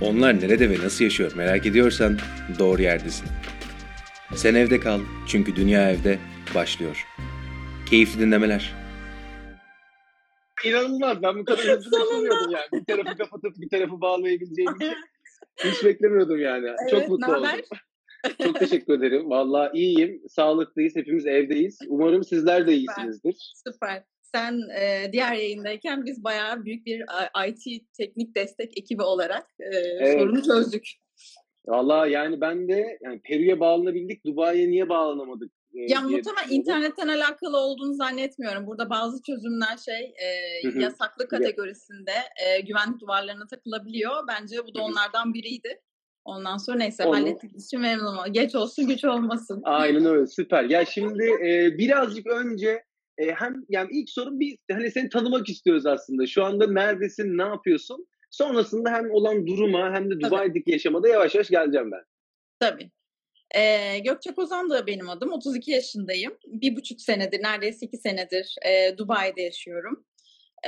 Onlar nerede ve nasıl yaşıyor merak ediyorsan doğru yerdesin. Sen evde kal çünkü dünya evde başlıyor. Keyifli dinlemeler. İnanılmaz. Ben bu kadar hızlı beklemiyordum yani. Bir tarafı kapatıp bir tarafı bağlayabileceğimi hiç beklemiyordum yani. Evet, Çok mutlu naber? oldum. Çok teşekkür ederim. Valla iyiyim. Sağlıklıyız. Hepimiz evdeyiz. Umarım sizler de iyisinizdir. Süper. Sen e, diğer yayındayken biz bayağı büyük bir IT teknik destek ekibi olarak e, Evet. sorunu çözdük. Valla yani ben de yani Peru'ya bağlanabildik. Dubai'ye niye bağlanamadık? e, Ya muhtemelen internetten alakalı olduğunu zannetmiyorum. Burada bazı çözümler şey e, yasaklı kategorisinde e, güvenlik duvarlarına takılabiliyor. Bence bu da onlardan biriydi. Ondan sonra neyse Onu- hallettiğimiz için memnunum. Geç olsun güç olmasın. Aynen öyle süper. Ya şimdi e, birazcık önce e, hem yani ilk sorun bir hani seni tanımak istiyoruz aslında. Şu anda neredesin, ne yapıyorsun? Sonrasında hem olan duruma hem de Dubai'deki yaşamada yavaş yavaş geleceğim ben. Tabii. Ee, Gökçe Kozan da benim adım. 32 yaşındayım. Bir buçuk senedir, neredeyse iki senedir e, Dubai'de yaşıyorum.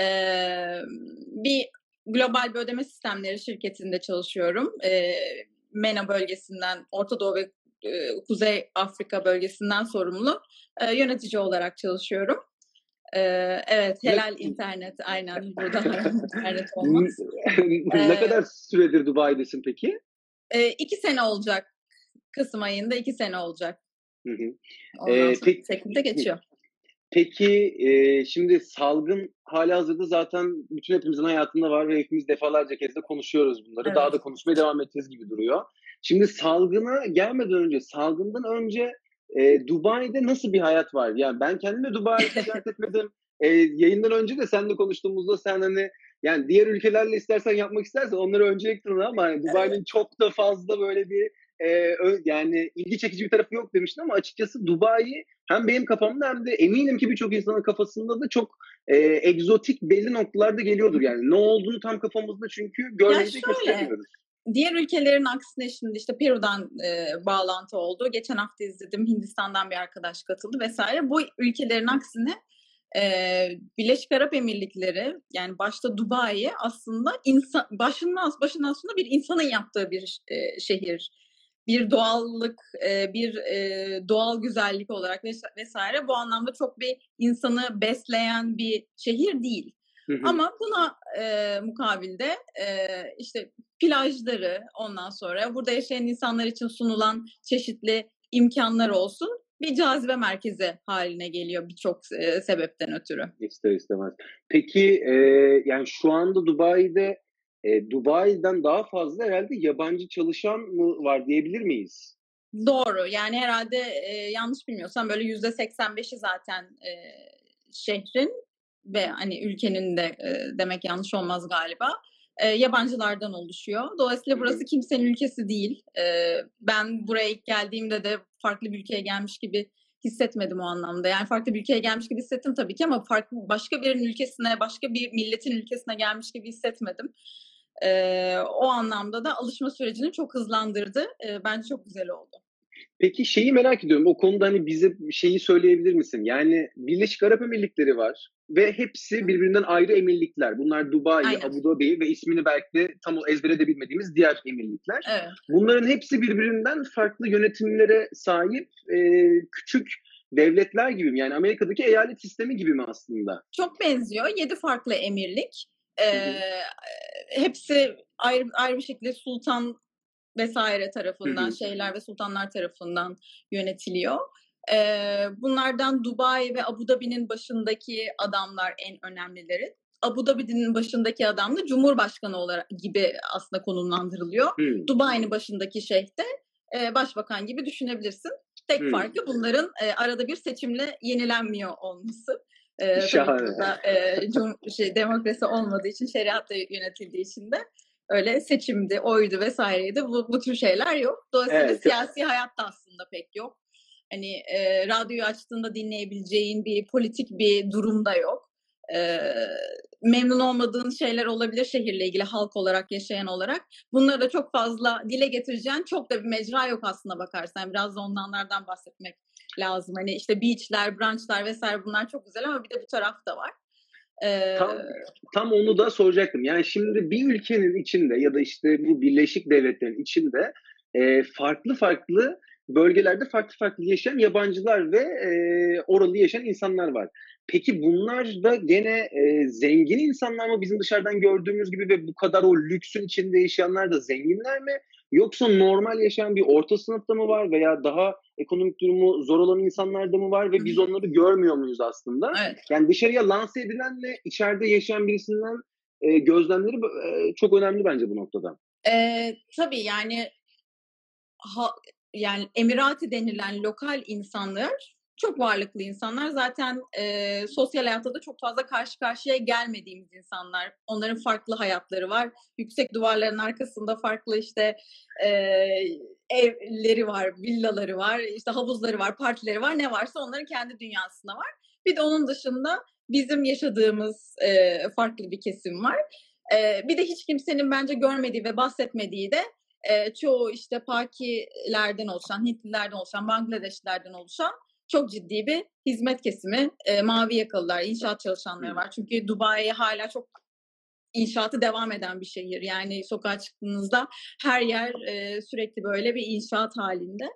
Ee, bir global bir ödeme sistemleri şirketinde çalışıyorum. Ee, MENA bölgesinden, Orta Doğu ve e, Kuzey Afrika bölgesinden sorumlu e, yönetici olarak çalışıyorum. Ee, evet, helal internet. Aynen burada internet olmaz. ne Ee, kadar süredir Dubai'desin peki? Ee, iki sene olacak. Kasım ayında iki sene olacak. Hı hı. Ondan Ee, sonra peki- geçiyor. Peki e, şimdi salgın hali hazırda zaten bütün hepimizin hayatında var ve hepimiz defalarca kez de konuşuyoruz bunları. Evet. Daha da konuşmaya devam edeceğiz gibi duruyor. Şimdi salgına gelmeden önce, salgından önce e, Dubai'de nasıl bir hayat var? Yani ben kendime Dubai'yi ziyaret etmedim. E, yayından önce de seninle konuştuğumuzda sen hani yani diğer ülkelerle istersen yapmak istersen onları öncelik ama hani Dubai'nin çok da fazla böyle bir e, yani ilgi çekici bir tarafı yok demiştin ama açıkçası Dubai hem benim kafamda hem de eminim ki birçok insanın kafasında da çok e, egzotik belli noktalarda geliyordur yani. Ne olduğunu tam kafamızda çünkü görmeyince şöyle, kestiremiyoruz. Diğer ülkelerin aksine şimdi işte Peru'dan e, bağlantı oldu. Geçen hafta izledim Hindistan'dan bir arkadaş katıldı vesaire. Bu ülkelerin aksine e, Birleşik Arap Emirlikleri yani başta Dubai aslında insan, başından, başından sonra bir insanın yaptığı bir e, şehir. Bir doğallık, e, bir e, doğal güzellik olarak ves- vesaire bu anlamda çok bir insanı besleyen bir şehir değil. Hı hı. Ama buna e, mukabilde e, işte plajları ondan sonra burada yaşayan insanlar için sunulan çeşitli imkanlar olsun bir cazibe merkezi haline geliyor birçok e, sebepten ötürü. İster istemez. Peki e, yani şu anda Dubai'de e, Dubai'den daha fazla herhalde yabancı çalışan mı var diyebilir miyiz? Doğru yani herhalde e, yanlış bilmiyorsam böyle yüzde 85'i zaten e, şehrin ve hani ülkenin de e, demek yanlış olmaz galiba e, yabancılardan oluşuyor. Dolayısıyla burası kimsenin ülkesi değil. E, ben buraya ilk geldiğimde de farklı bir ülkeye gelmiş gibi hissetmedim o anlamda. Yani farklı bir ülkeye gelmiş gibi hissettim tabii ki ama farklı başka birinin ülkesine, başka bir milletin ülkesine gelmiş gibi hissetmedim. E, o anlamda da alışma sürecini çok hızlandırdı. E, bence çok güzel oldu. Peki şeyi merak ediyorum. O konuda hani bize şeyi söyleyebilir misin? Yani Birleşik Arap Emirlikleri var ve hepsi birbirinden ayrı emirlikler. Bunlar Dubai, Aynen. Abu Dhabi ve ismini belki de tam ezbere de bilmediğimiz diğer emirlikler. Evet. Bunların hepsi birbirinden farklı yönetimlere sahip e, küçük devletler gibi mi? Yani Amerika'daki eyalet sistemi gibi mi aslında? Çok benziyor. Yedi farklı emirlik. Ee, hepsi ayrı, ayrı bir şekilde sultan vesaire tarafından, Hı hı. şeyler ve sultanlar tarafından yönetiliyor. Ee, bunlardan Dubai ve Abu Dhabi'nin başındaki adamlar en önemlileri. Abu Dhabi'nin başındaki adam da Cumhurbaşkanı olarak gibi aslında konumlandırılıyor. Hmm. Dubai'nin başındaki şeyh de e, başbakan gibi düşünebilirsin. Tek Hmm. farkı bunların e, arada bir seçimle yenilenmiyor olması. E, Şahane. e, cum- şey, demokrasi olmadığı için, şeriatla yönetildiği için de öyle seçimdi, oydu vesaireydi. Bu, bu tür şeyler yok. Dolayısıyla Evet. siyasi hayatta aslında pek yok. Hani e, radyoyu açtığında dinleyebileceğin bir politik bir durum da yok. E, memnun olmadığın şeyler olabilir şehirle ilgili halk olarak, yaşayan olarak. Bunları da çok fazla dile getireceğin çok da bir mecra yok aslında bakarsan. Biraz da onlardan bahsetmek lazım. Hani işte beachler, brunchlar vesaire bunlar çok güzel ama bir de bu taraf da var. Tam, tam onu da soracaktım. Yani şimdi bir ülkenin içinde ya da işte bu Birleşik Devletler'in içinde e, farklı farklı bölgelerde farklı farklı yaşayan yabancılar ve e, oralı yaşayan insanlar var. Peki bunlar da gene e, zengin insanlar mı bizim dışarıdan gördüğümüz gibi ve bu kadar o lüksün içinde yaşayanlar da zenginler mi? Yoksa normal yaşayan bir orta sınıfta mı var veya daha ekonomik durumu zor olan insanlar da mı var ve biz onları görmüyor muyuz aslında? Evet. Yani dışarıya lanse edilenle içeride yaşayan birisinden e, gözlemleri e, çok önemli bence bu noktada. E, tabii yani ha, yani Emirati denilen lokal insanlar çok varlıklı insanlar. Zaten e, sosyal hayatta da çok fazla karşı karşıya gelmediğimiz insanlar. Onların farklı hayatları var. Yüksek duvarların arkasında farklı işte e, evleri var, villaları var, işte havuzları var, partileri var. Ne varsa onların kendi dünyasında var. Bir de onun dışında bizim yaşadığımız e, farklı bir kesim var. E, bir de hiç kimsenin bence görmediği ve bahsetmediği de e, çoğu işte Pakilerden oluşan, Hintlilerden oluşan, Bangladeşlilerden oluşan çok ciddi bir hizmet kesimi. E, mavi yakalılar, inşaat çalışanları var. Çünkü Dubai hala çok inşaatı devam eden bir şehir. Yani sokağa çıktığınızda her yer e, sürekli böyle bir inşaat halinde.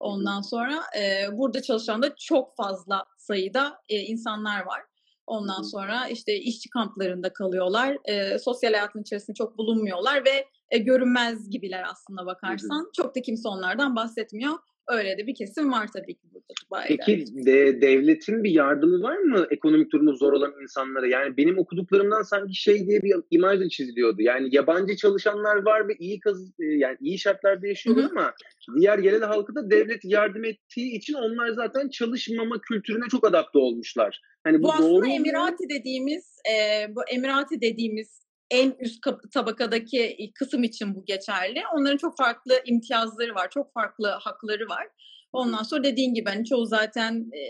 Ondan sonra e, burada çalışan da çok fazla sayıda e, insanlar var. Ondan sonra işte işçi kamplarında kalıyorlar. E, sosyal hayatın içerisinde çok bulunmuyorlar ve e, görünmez gibiler aslında bakarsan. Çok da kimse onlardan bahsetmiyor. Öyle de bir kesim var tabii ki burada Dubai'de. Peki de, devletin bir yardımı var mı ekonomik durumu zor olan insanlara? Yani benim okuduklarımdan sanki şey diye bir imaj çiziliyordu. Yani yabancı çalışanlar var ve iyi kaz yani iyi şartlarda yaşıyorlar Hı-hı. ama diğer yerel halkı da devlet yardım ettiği için onlar zaten çalışmama kültürüne çok adapte olmuşlar. Hani bu, bu aslında doğru Emirati mu? dediğimiz e, bu Emirati dediğimiz en üst tabakadaki kısım için bu geçerli. Onların çok farklı imtiyazları var, çok farklı hakları var. Ondan sonra dediğin gibi hani çoğu zaten e,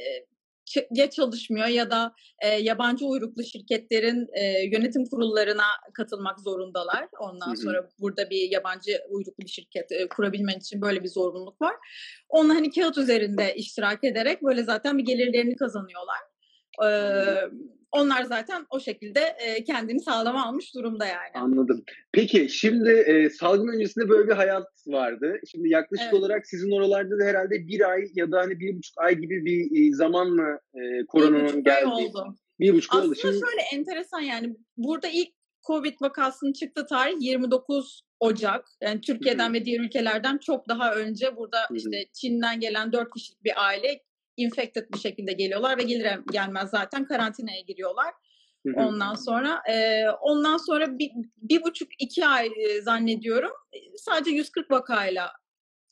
ya çalışmıyor ya da e, yabancı uyruklu şirketlerin e, yönetim kurullarına katılmak zorundalar. Ondan hı hı. sonra burada bir yabancı uyruklu bir şirket e, kurabilmen için böyle bir zorunluluk var. Onlar hani kağıt üzerinde iştirak ederek böyle zaten bir gelirlerini kazanıyorlar. E, onlar zaten o şekilde e, kendini sağlama almış durumda yani. Anladım. Peki şimdi e, salgın öncesinde böyle bir hayat vardı. Şimdi yaklaşık evet. olarak sizin oralarda da herhalde bir ay ya da hani bir buçuk ay gibi bir e, zaman mı e, koronanın geldi? oldu. Bir buçuk Aslında oldu. Şimdi... şöyle enteresan yani burada ilk Covid vakasının çıktığı tarih 29 Ocak. Yani Türkiye'den Hı-hı. ve diğer ülkelerden çok daha önce burada Hı-hı. işte Çin'den gelen 4 kişilik bir aile infected bir şekilde geliyorlar ve gelir gelmez zaten karantinaya giriyorlar. Ondan sonra e, ondan sonra bir, bir buçuk iki ay e, zannediyorum sadece 140 vakayla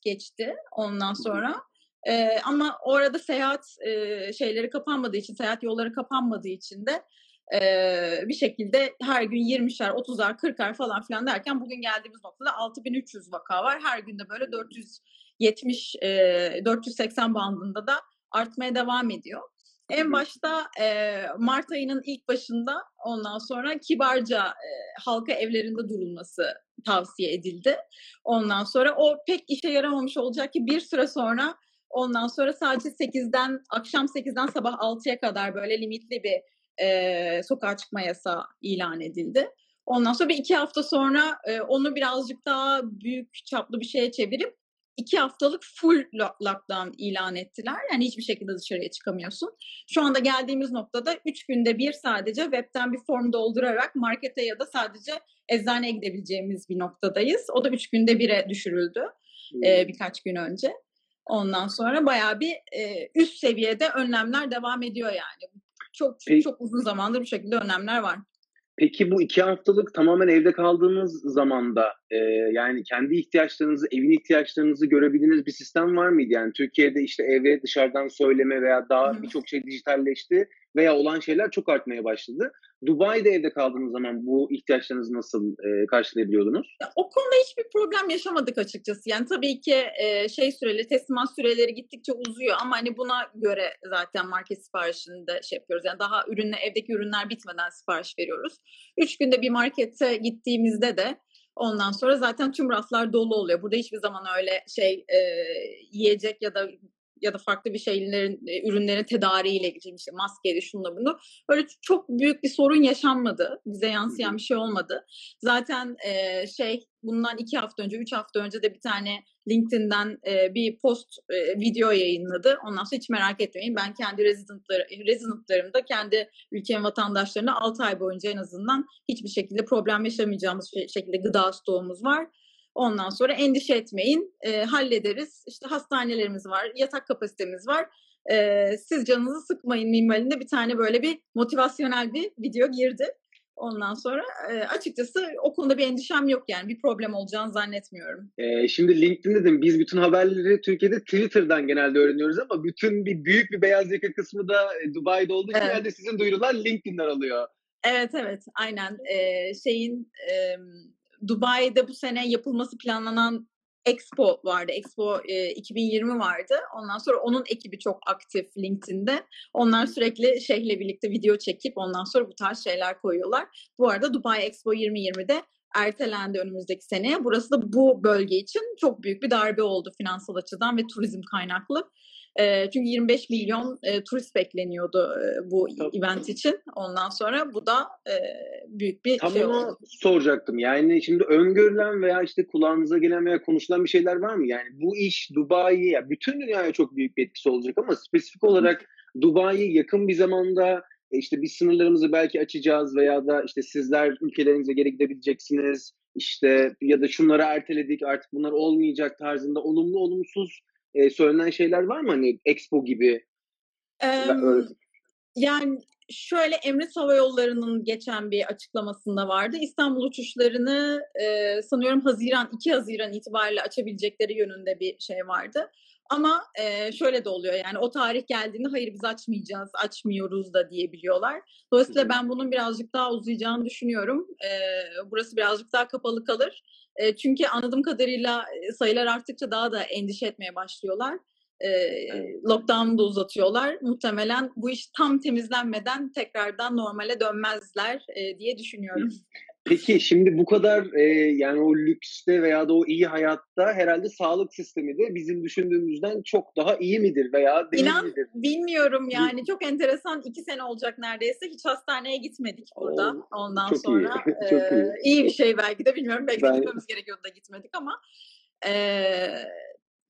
geçti ondan sonra. E, ama orada seyahat e, şeyleri kapanmadığı için, seyahat yolları kapanmadığı için de e, bir şekilde her gün 20'şer, 30'ar, 40'ar falan filan derken bugün geldiğimiz noktada 6300 vaka var. Her günde böyle 470, e, 480 bandında da artmaya devam ediyor. En başta e, Mart ayının ilk başında ondan sonra kibarca e, halka evlerinde durulması tavsiye edildi. Ondan sonra o pek işe yaramamış olacak ki bir süre sonra ondan sonra sadece 8'den akşam 8'den sabah 6'ya kadar böyle limitli bir e, sokağa çıkma yasağı ilan edildi. Ondan sonra bir iki hafta sonra e, onu birazcık daha büyük çaplı bir şeye çevirip iki haftalık full lockdown ilan ettiler. Yani hiçbir şekilde dışarıya çıkamıyorsun. Şu anda geldiğimiz noktada üç günde bir sadece webten bir form doldurarak markete ya da sadece eczaneye gidebileceğimiz bir noktadayız. O da üç günde bire düşürüldü hmm. e, birkaç gün önce. Ondan sonra bayağı bir e, üst seviyede önlemler devam ediyor yani. Çok çok, çok uzun zamandır bu şekilde önlemler var. Peki bu iki haftalık tamamen evde kaldığınız zamanda e, yani kendi ihtiyaçlarınızı, evin ihtiyaçlarınızı görebildiğiniz bir sistem var mıydı? Yani Türkiye'de işte eve dışarıdan söyleme veya daha birçok şey dijitalleşti veya olan şeyler çok artmaya başladı. Dubai'de evde kaldığınız zaman bu ihtiyaçlarınızı nasıl e, karşılayabiliyordunuz? Ya, o konuda hiçbir problem yaşamadık açıkçası. Yani tabii ki e, şey süreli, teslimat süreleri gittikçe uzuyor ama hani buna göre zaten market siparişini de şey yapıyoruz. Yani daha ürünle evdeki ürünler bitmeden sipariş veriyoruz. Üç günde bir markete gittiğimizde de Ondan sonra zaten tüm raflar dolu oluyor. Burada hiçbir zaman öyle şey e, yiyecek ya da ya da farklı bir şeylerin e, ürünlerin tedariğiyle ilgili işte maskeydi şunla bunu böyle çok büyük bir sorun yaşanmadı. Bize yansıyan bir şey olmadı. Zaten e, şey bundan iki hafta önce, üç hafta önce de bir tane LinkedIn'den e, bir post e, video yayınladı. Ondan sonra hiç merak etmeyin. Ben kendi residentlar, residentlarımda kendi ülkemin vatandaşlarına 6 ay boyunca en azından hiçbir şekilde problem yaşamayacağımız şekilde gıda stoğumuz var. Ondan sonra endişe etmeyin, e, hallederiz. İşte hastanelerimiz var, yatak kapasitemiz var. E, siz canınızı sıkmayın minvalinde bir tane böyle bir motivasyonel bir video girdi. Ondan sonra e, açıkçası o konuda bir endişem yok yani bir problem olacağını zannetmiyorum. E, şimdi LinkedIn dedim biz bütün haberleri Türkiye'de Twitter'dan genelde öğreniyoruz ama bütün bir büyük bir beyaz yaka kısmı da e, Dubai'de olduğu için evet. sizin duyurular LinkedIn'den alıyor. Evet evet aynen ee, şeyin e, Dubai'de bu sene yapılması planlanan Expo vardı. Expo e, 2020 vardı. Ondan sonra onun ekibi çok aktif LinkedIn'de. Onlar sürekli şeyhle birlikte video çekip ondan sonra bu tarz şeyler koyuyorlar. Bu arada Dubai Expo 2020'de ertelendi önümüzdeki seneye. Burası da bu bölge için çok büyük bir darbe oldu finansal açıdan ve turizm kaynaklı. E, çünkü 25 milyon e, turist bekleniyordu e, bu Tabii. event için. Ondan sonra bu da e, büyük bir Tam şey oldu. soracaktım. Yani şimdi öngörülen veya işte kulağınıza gelen veya konuşulan bir şeyler var mı? Yani bu iş Dubai'ye, ya bütün dünyaya çok büyük bir etkisi olacak ama spesifik olarak Dubai'yi yakın bir zamanda e, işte biz sınırlarımızı belki açacağız veya da işte sizler ülkelerinize geri gidebileceksiniz işte ya da şunları erteledik artık bunlar olmayacak tarzında olumlu olumsuz e, söylenen şeyler var mı hani Expo gibi? Ee, yani şöyle Emret Hava Yolları'nın geçen bir açıklamasında vardı. İstanbul uçuşlarını e, sanıyorum Haziran 2 Haziran itibariyle açabilecekleri yönünde bir şey vardı. Ama e, şöyle de oluyor yani o tarih geldiğinde hayır biz açmayacağız, açmıyoruz da diyebiliyorlar. Dolayısıyla ben bunun birazcık daha uzayacağını düşünüyorum. E, burası birazcık daha kapalı kalır. E, çünkü anladığım kadarıyla sayılar arttıkça daha da endişe etmeye başlıyorlar. E, lockdown'u da uzatıyorlar. Muhtemelen bu iş tam temizlenmeden tekrardan normale dönmezler e, diye düşünüyorum. Peki şimdi bu kadar e, yani o lükste veya da o iyi hayatta herhalde sağlık sistemi de bizim düşündüğümüzden çok daha iyi midir veya değil İnan, midir? bilmiyorum yani çok enteresan iki sene olacak neredeyse hiç hastaneye gitmedik burada Oo, ondan çok sonra iyi. çok e, iyi. iyi bir şey belki de bilmiyorum belki ben... gitmemiz gerekiyordu da gitmedik ama e,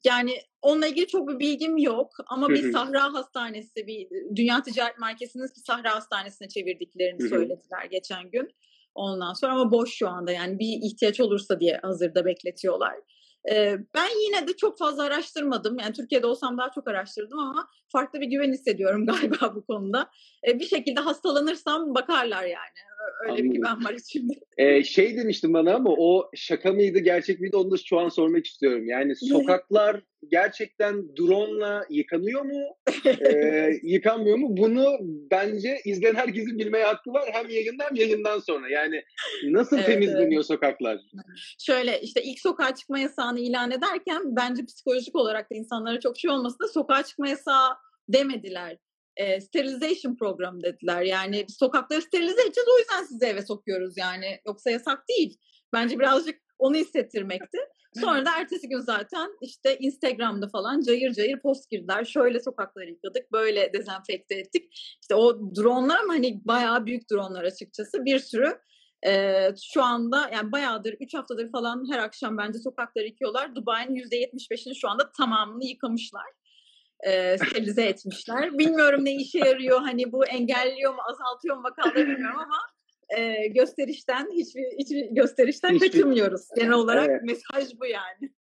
yani onunla ilgili çok bir bilgim yok ama bir Sahra Hastanesi, bir Dünya Ticaret Merkezi'nin bir Sahra Hastanesi'ne çevirdiklerini söylediler geçen gün. Ondan sonra ama boş şu anda yani bir ihtiyaç olursa diye hazırda bekletiyorlar. Ee, ben yine de çok fazla araştırmadım. Yani Türkiye'de olsam daha çok araştırdım ama farklı bir güven hissediyorum galiba bu konuda. Ee, bir şekilde hastalanırsam bakarlar yani. Öyle Anladım. bir güven var içimde. Ee, şey demiştin bana ama o şaka mıydı gerçek miydi onu da şu an sormak istiyorum. Yani sokaklar gerçekten drone'la yıkanıyor mu? ee, yıkanmıyor mu? Bunu bence izleyen herkesin bilmeye hakkı var. Hem yayından hem yayından sonra. Yani nasıl evet, temizleniyor evet. sokaklar? Şöyle işte ilk sokağa çıkma yasağını ilan ederken bence psikolojik olarak da insanlara çok şey olmasın da sokağa çıkma yasağı demediler e, sterilization program dediler. Yani sokakları sterilize edeceğiz o yüzden sizi eve sokuyoruz yani. Yoksa yasak değil. Bence birazcık onu hissettirmekti. Sonra da ertesi gün zaten işte Instagram'da falan cayır cayır post girdiler. Şöyle sokakları yıkadık, böyle dezenfekte ettik. İşte o dronlar ama hani bayağı büyük dronlar açıkçası. Bir sürü ee, şu anda yani bayağıdır 3 haftadır falan her akşam bence sokakları yıkıyorlar. Dubai'nin %75'ini şu anda tamamını yıkamışlar e, sterilize etmişler. Bilmiyorum ne işe yarıyor hani bu engelliyor mu azaltıyor mu vakaları bilmiyorum ama e, gösterişten hiçbir, hiçbir gösterişten hiçbir, kaçınmıyoruz. Genel olarak evet. mesaj bu yani.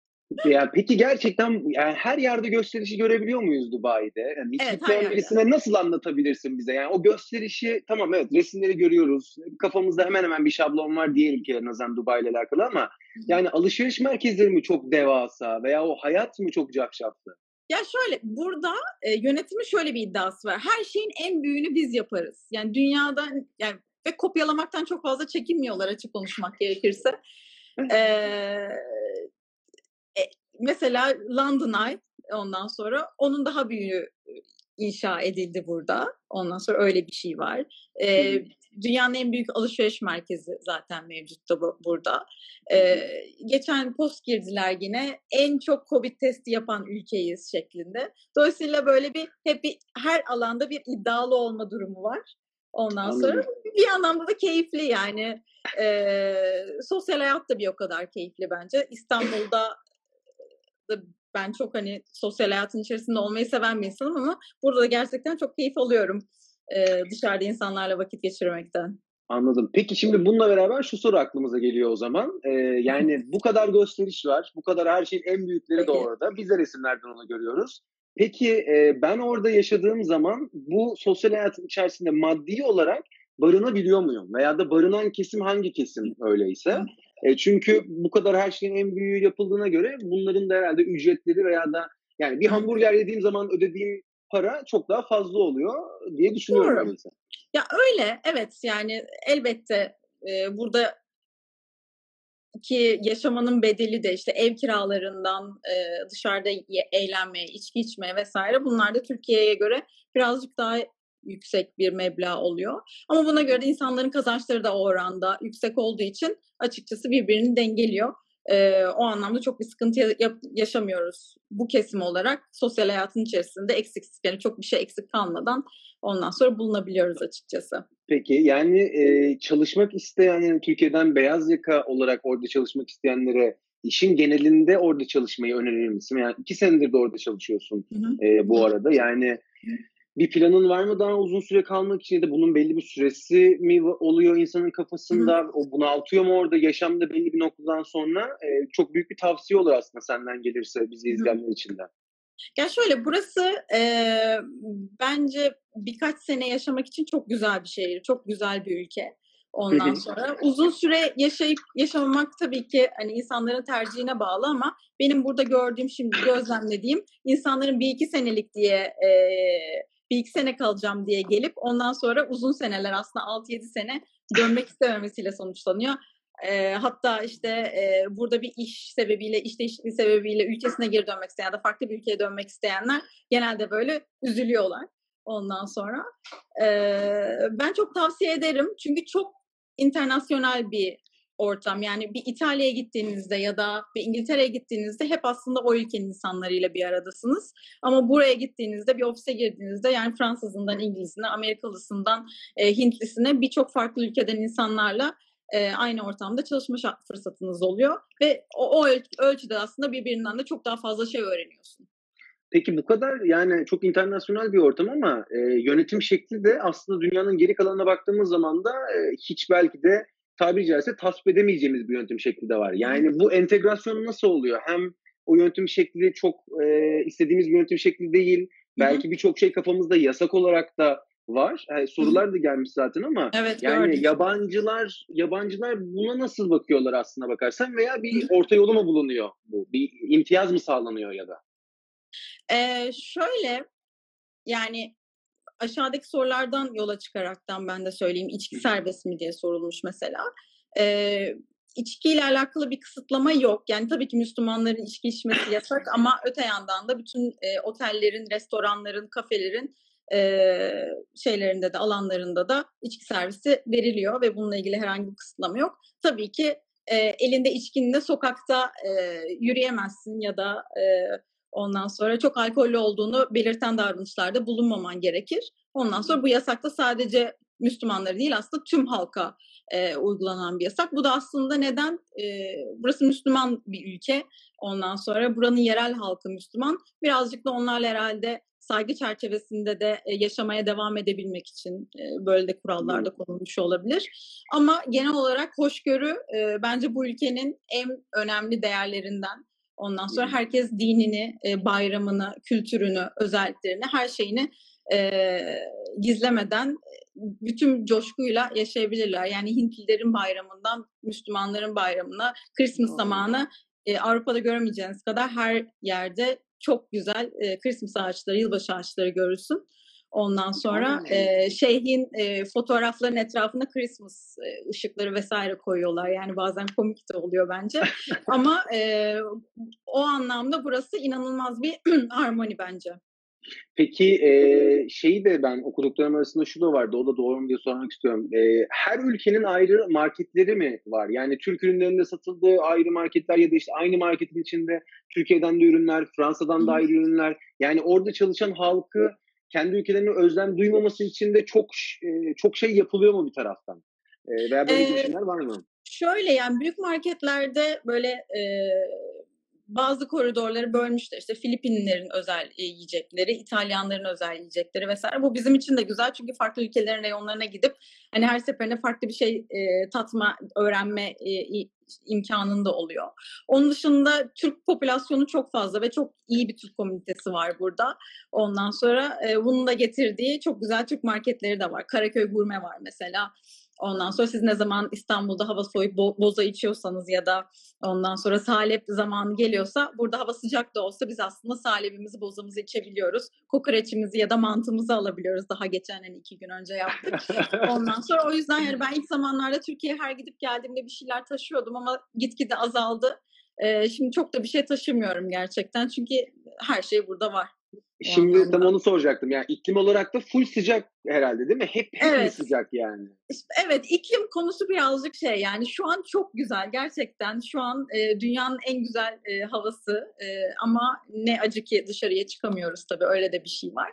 Ya peki gerçekten yani her yerde gösterişi görebiliyor muyuz Dubai'de? Yani evet, birisine nasıl anlatabilirsin bize? Yani o gösterişi tamam evet resimleri görüyoruz. Kafamızda hemen hemen bir şablon var diğer ülkelerin azından Dubai ile alakalı ama yani alışveriş merkezleri mi çok devasa veya o hayat mı çok cafcaflı? Ya şöyle burada e, yönetimin şöyle bir iddiası var. Her şeyin en büyüğünü biz yaparız. Yani dünyada yani ve kopyalamaktan çok fazla çekinmiyorlar açık konuşmak gerekirse. ee, e, mesela London Eye ondan sonra onun daha büyüğü inşa edildi burada. Ondan sonra öyle bir şey var. Ee, dünyanın en büyük alışveriş merkezi zaten mevcut da bu, burada. E, geçen post girdiler yine en çok Covid testi yapan ülkeyiz şeklinde. Dolayısıyla böyle bir hep bir, her alanda bir iddialı olma durumu var. Ondan Anladım. sonra bir anlamda da keyifli yani. E, sosyal hayat da bir o kadar keyifli bence. İstanbul'da da ben çok hani sosyal hayatın içerisinde olmayı seven bir insanım ama burada da gerçekten çok keyif alıyorum e, dışarıda insanlarla vakit geçirmekten. Anladım. Peki şimdi bununla beraber şu soru aklımıza geliyor o zaman. Ee, yani bu kadar gösteriş var. Bu kadar her şeyin en büyükleri Peki. de orada. Biz de resimlerden onu görüyoruz. Peki e, ben orada yaşadığım zaman bu sosyal hayatın içerisinde maddi olarak barınabiliyor muyum? Veya da barınan kesim hangi kesim öyleyse? E, çünkü bu kadar her şeyin en büyüğü yapıldığına göre bunların da herhalde ücretleri veya da yani bir hamburger yediğim zaman ödediğim para çok daha fazla oluyor diye düşünüyorum. Doğru. Ya öyle evet yani elbette e, burada ki yaşamanın bedeli de işte ev kiralarından e, dışarıda eğlenmeye, içki içmeye vesaire bunlar da Türkiye'ye göre birazcık daha yüksek bir meblağ oluyor. Ama buna göre de insanların kazançları da o oranda yüksek olduğu için açıkçası birbirini dengeliyor. Ee, o anlamda çok bir sıkıntı yaşamıyoruz bu kesim olarak. Sosyal hayatın içerisinde eksiksiz yani çok bir şey eksik kalmadan ondan sonra bulunabiliyoruz açıkçası. Peki yani e, çalışmak isteyen yani Türkiye'den beyaz yaka olarak orada çalışmak isteyenlere işin genelinde orada çalışmayı önerir misin? Yani iki senedir de orada çalışıyorsun hı hı. E, bu arada. Yani bir planın var mı daha uzun süre kalmak için ya da bunun belli bir süresi mi oluyor insanın kafasında? Hı. O bunaltıyor mu orada yaşamda belli bir noktadan sonra? E, çok büyük bir tavsiye olur aslında senden gelirse bizi izleyenler için de. Ya şöyle burası e, bence birkaç sene yaşamak için çok güzel bir şehir, çok güzel bir ülke. Ondan sonra uzun süre yaşayıp yaşamamak tabii ki hani insanların tercihine bağlı ama benim burada gördüğüm şimdi gözlemlediğim insanların bir iki senelik diye e, bir iki sene kalacağım diye gelip ondan sonra uzun seneler aslında 6-7 sene dönmek istememesiyle sonuçlanıyor. E, hatta işte e, burada bir iş sebebiyle, iş değişikliği sebebiyle ülkesine geri dönmek isteyen ya da farklı bir ülkeye dönmek isteyenler genelde böyle üzülüyorlar ondan sonra. E, ben çok tavsiye ederim çünkü çok internasyonel bir ortam. Yani bir İtalya'ya gittiğinizde ya da bir İngiltere'ye gittiğinizde hep aslında o ülkenin insanlarıyla bir aradasınız. Ama buraya gittiğinizde bir ofise girdiğinizde yani Fransızından İngilizine, Amerikalısından e, Hintlisine birçok farklı ülkeden insanlarla e, aynı ortamda çalışma fırsatınız oluyor. Ve o, o ölçüde aslında birbirinden de çok daha fazla şey öğreniyorsun. Peki bu kadar yani çok internasyonel bir ortam ama e, yönetim şekli de aslında dünyanın geri kalanına baktığımız zaman da e, hiç belki de tabiri caizse tasvip edemeyeceğimiz bir yönetim şekli de var. Yani bu entegrasyon nasıl oluyor? Hem o yönetim şekli çok e, istediğimiz bir yönetim şekli değil. Belki birçok şey kafamızda yasak olarak da var. Yani sorular da gelmiş zaten ama evet, yani gördüm. yabancılar yabancılar buna nasıl bakıyorlar aslına bakarsan veya bir orta yolu mu bulunuyor bu? Bir imtiyaz mı sağlanıyor ya da? Ee, şöyle yani aşağıdaki sorulardan yola çıkaraktan ben de söyleyeyim. İçki serbest mi diye sorulmuş mesela. Ee, içkiyle alakalı bir kısıtlama yok. Yani tabii ki Müslümanların içki içmesi yasak ama öte yandan da bütün e, otellerin, restoranların, kafelerin e, şeylerinde de alanlarında da içki servisi veriliyor ve bununla ilgili herhangi bir kısıtlama yok. Tabii ki e, elinde içkinle sokakta e, yürüyemezsin ya da e, Ondan sonra çok alkollü olduğunu belirten davranışlarda bulunmaman gerekir. Ondan sonra bu yasakta sadece Müslümanları değil aslında tüm halka e, uygulanan bir yasak. Bu da aslında neden? E, burası Müslüman bir ülke. Ondan sonra buranın yerel halkı Müslüman. Birazcık da onlarla herhalde saygı çerçevesinde de e, yaşamaya devam edebilmek için e, böyle de kurallar da konulmuş olabilir. Ama genel olarak hoşgörü e, bence bu ülkenin en önemli değerlerinden. Ondan sonra herkes dinini, e, bayramını, kültürünü, özelliklerini, her şeyini e, gizlemeden bütün coşkuyla yaşayabilirler. Yani Hintlilerin bayramından Müslümanların bayramına, Christmas zamanı e, Avrupa'da göremeyeceğiniz kadar her yerde çok güzel e, Christmas ağaçları, yılbaşı ağaçları görürsün. Ondan sonra e, şeyhin e, fotoğrafların etrafına Christmas e, ışıkları vesaire koyuyorlar. Yani bazen komik de oluyor bence. Ama e, o anlamda burası inanılmaz bir harmoni bence. Peki e, şeyi de ben okuduklarım arasında şu da vardı. O da doğru mu diye sormak istiyorum. E, her ülkenin ayrı marketleri mi var? Yani Türk ürünlerinde satıldığı ayrı marketler ya da işte aynı marketin içinde Türkiye'den de ürünler, Fransa'dan da ayrı ürünler. Yani orada çalışan halkı kendi ülkelerine özlem duymaması için de çok e, çok şey yapılıyor mu bir taraftan? E, veya böyle ee, girişimler var mı? Şöyle yani büyük marketlerde böyle e, bazı koridorları bölmüşler. İşte Filipinlerin özel e, yiyecekleri, İtalyanların özel yiyecekleri vesaire. Bu bizim için de güzel çünkü farklı ülkelerin reyonlarına gidip hani her seferinde farklı bir şey e, tatma, öğrenme e, imkanında oluyor. Onun dışında Türk popülasyonu çok fazla ve çok iyi bir Türk komünitesi var burada. Ondan sonra e, bunun da getirdiği çok güzel Türk marketleri de var. Karaköy Gurme var mesela. Ondan sonra siz ne zaman İstanbul'da hava soğuyup bo- boza içiyorsanız ya da ondan sonra salep zamanı geliyorsa burada hava sıcak da olsa biz aslında salepimizi bozamızı içebiliyoruz. Kokoreçimizi ya da mantımızı alabiliyoruz. Daha geçen hani iki gün önce yaptık. Ondan sonra o yüzden yani ben ilk zamanlarda Türkiye'ye her gidip geldiğimde bir şeyler taşıyordum ama gitgide azaldı. Ee, şimdi çok da bir şey taşımıyorum gerçekten çünkü her şey burada var. Şimdi tam onu soracaktım. Yani iklim olarak da full sıcak herhalde değil mi? Hep, hep evet. sıcak yani. Evet iklim konusu birazcık şey yani şu an çok güzel gerçekten. Şu an e, dünyanın en güzel e, havası e, ama ne acı ki dışarıya çıkamıyoruz tabii öyle de bir şey var.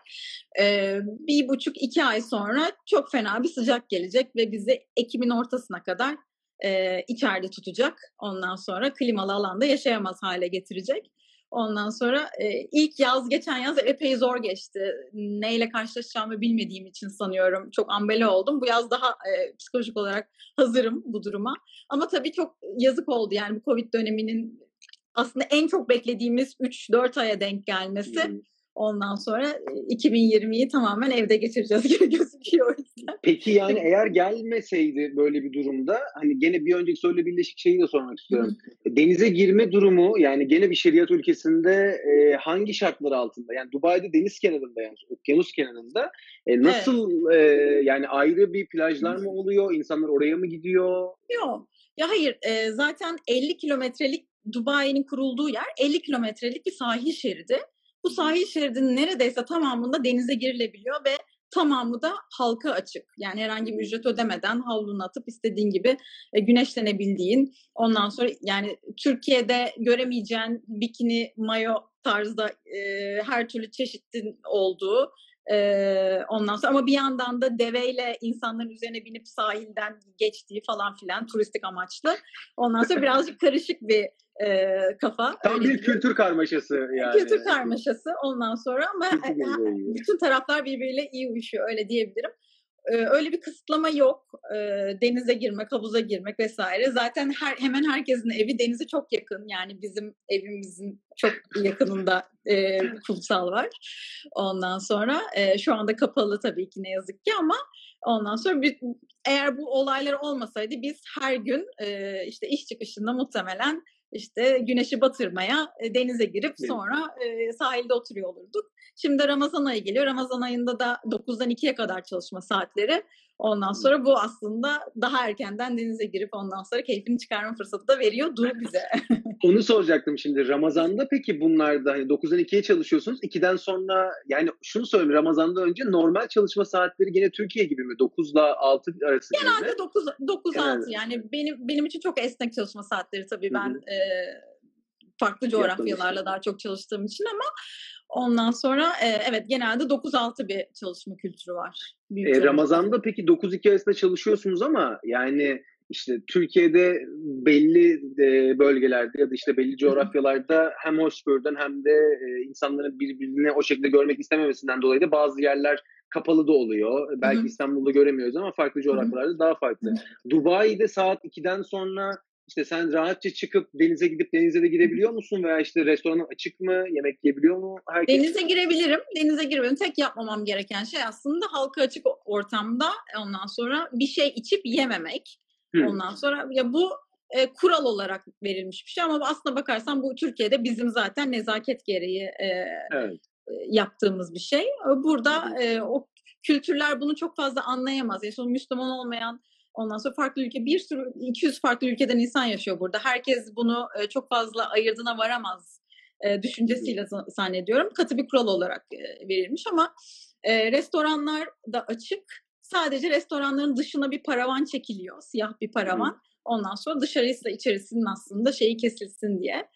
E, bir buçuk iki ay sonra çok fena bir sıcak gelecek ve bizi Ekim'in ortasına kadar e, içeride tutacak. Ondan sonra klimalı alanda yaşayamaz hale getirecek. Ondan sonra e, ilk yaz, geçen yaz epey zor geçti. Neyle karşılaşacağımı bilmediğim için sanıyorum çok ambele oldum. Bu yaz daha e, psikolojik olarak hazırım bu duruma. Ama tabii çok yazık oldu yani bu Covid döneminin aslında en çok beklediğimiz 3-4 aya denk gelmesi. Hmm. Ondan sonra 2020'yi tamamen evde geçireceğiz gibi gözüküyor o yüzden. Peki yani eğer gelmeseydi böyle bir durumda hani gene bir önceki söyle birleşik şeyi de sormak istiyorum. Denize girme durumu yani gene bir şeriat ülkesinde e, hangi şartlar altında? Yani Dubai'de deniz kenarında yani okyanus kenarında e, nasıl evet. e, yani ayrı bir plajlar mı oluyor? İnsanlar oraya mı gidiyor? Yok. Ya hayır e, zaten 50 kilometrelik Dubai'nin kurulduğu yer 50 kilometrelik bir sahil şeridi. Bu sahil şeridinin neredeyse tamamında denize girilebiliyor ve tamamı da halka açık. Yani herhangi bir ücret ödemeden havlunu atıp istediğin gibi e, güneşlenebildiğin. Ondan sonra yani Türkiye'de göremeyeceğin bikini, mayo tarzda e, her türlü çeşitin olduğu ee, ondan sonra ama bir yandan da deveyle insanların üzerine binip sahilden geçtiği falan filan turistik amaçlı. Ondan sonra birazcık karışık bir e, kafa. Tam bir diyeyim. kültür karmaşası yani. Kültür karmaşası ondan sonra ama e, bütün taraflar birbiriyle iyi uyuşuyor öyle diyebilirim. Ee, öyle bir kısıtlama yok. Ee, denize girmek, havuza girmek vesaire. Zaten her hemen herkesin evi denize çok yakın. Yani bizim evimizin çok yakınında e, kumsal var. Ondan sonra e, şu anda kapalı tabii ki ne yazık ki ama ondan sonra bir, eğer bu olaylar olmasaydı biz her gün e, işte iş çıkışında muhtemelen işte güneşi batırmaya e, denize girip sonra e, sahilde oturuyor olurduk. Şimdi Ramazan ayı geliyor. Ramazan ayında da 9'dan 2'ye kadar çalışma saatleri. Ondan sonra bu aslında daha erkenden denize girip ondan sonra keyfini çıkarma fırsatı da veriyor dur bize. Onu soracaktım şimdi. Ramazan'da peki bunlarda hani 9'dan 2'ye çalışıyorsunuz. 2'den sonra yani şunu söyleyeyim Ramazan'da önce normal çalışma saatleri gene Türkiye gibi mi? 9 ile 6 arası Genelde gibi mi? 9 9 6 yani benim benim için çok esnek çalışma saatleri tabii ben e, farklı coğrafyalarla daha çok çalıştığım için ama Ondan sonra e, evet genelde 9-6 bir çalışma kültürü var. E, Ramazan'da peki 9-2 arasında çalışıyorsunuz ama yani işte Türkiye'de belli e, bölgelerde ya da işte belli coğrafyalarda hem hoşgörüden hem de e, insanların birbirini o şekilde görmek istememesinden dolayı da bazı yerler kapalı da oluyor. Belki Hı-hı. İstanbul'da göremiyoruz ama farklı coğrafyalarda Hı-hı. daha farklı. Hı-hı. Dubai'de saat 2'den sonra işte sen rahatça çıkıp denize gidip denize de girebiliyor musun? Veya işte restoranın açık mı? Yemek yiyebiliyor mu? Herkes... Denize girebilirim. Denize girebilirim. Tek yapmamam gereken şey aslında halka açık ortamda ondan sonra bir şey içip yememek. Hı. Ondan sonra ya bu e, kural olarak verilmiş bir şey ama aslında bakarsan bu Türkiye'de bizim zaten nezaket gereği e, evet. E, yaptığımız bir şey. Burada e, o kültürler bunu çok fazla anlayamaz. Yani Müslüman olmayan Ondan sonra farklı ülke bir sürü 200 farklı ülkeden insan yaşıyor burada. Herkes bunu e, çok fazla ayırdına varamaz e, düşüncesiyle zannediyorum katı bir kural olarak e, verilmiş ama e, restoranlar da açık. Sadece restoranların dışına bir paravan çekiliyor, siyah bir paravan. Ondan sonra dışarısı da içerisinin aslında şeyi kesilsin diye.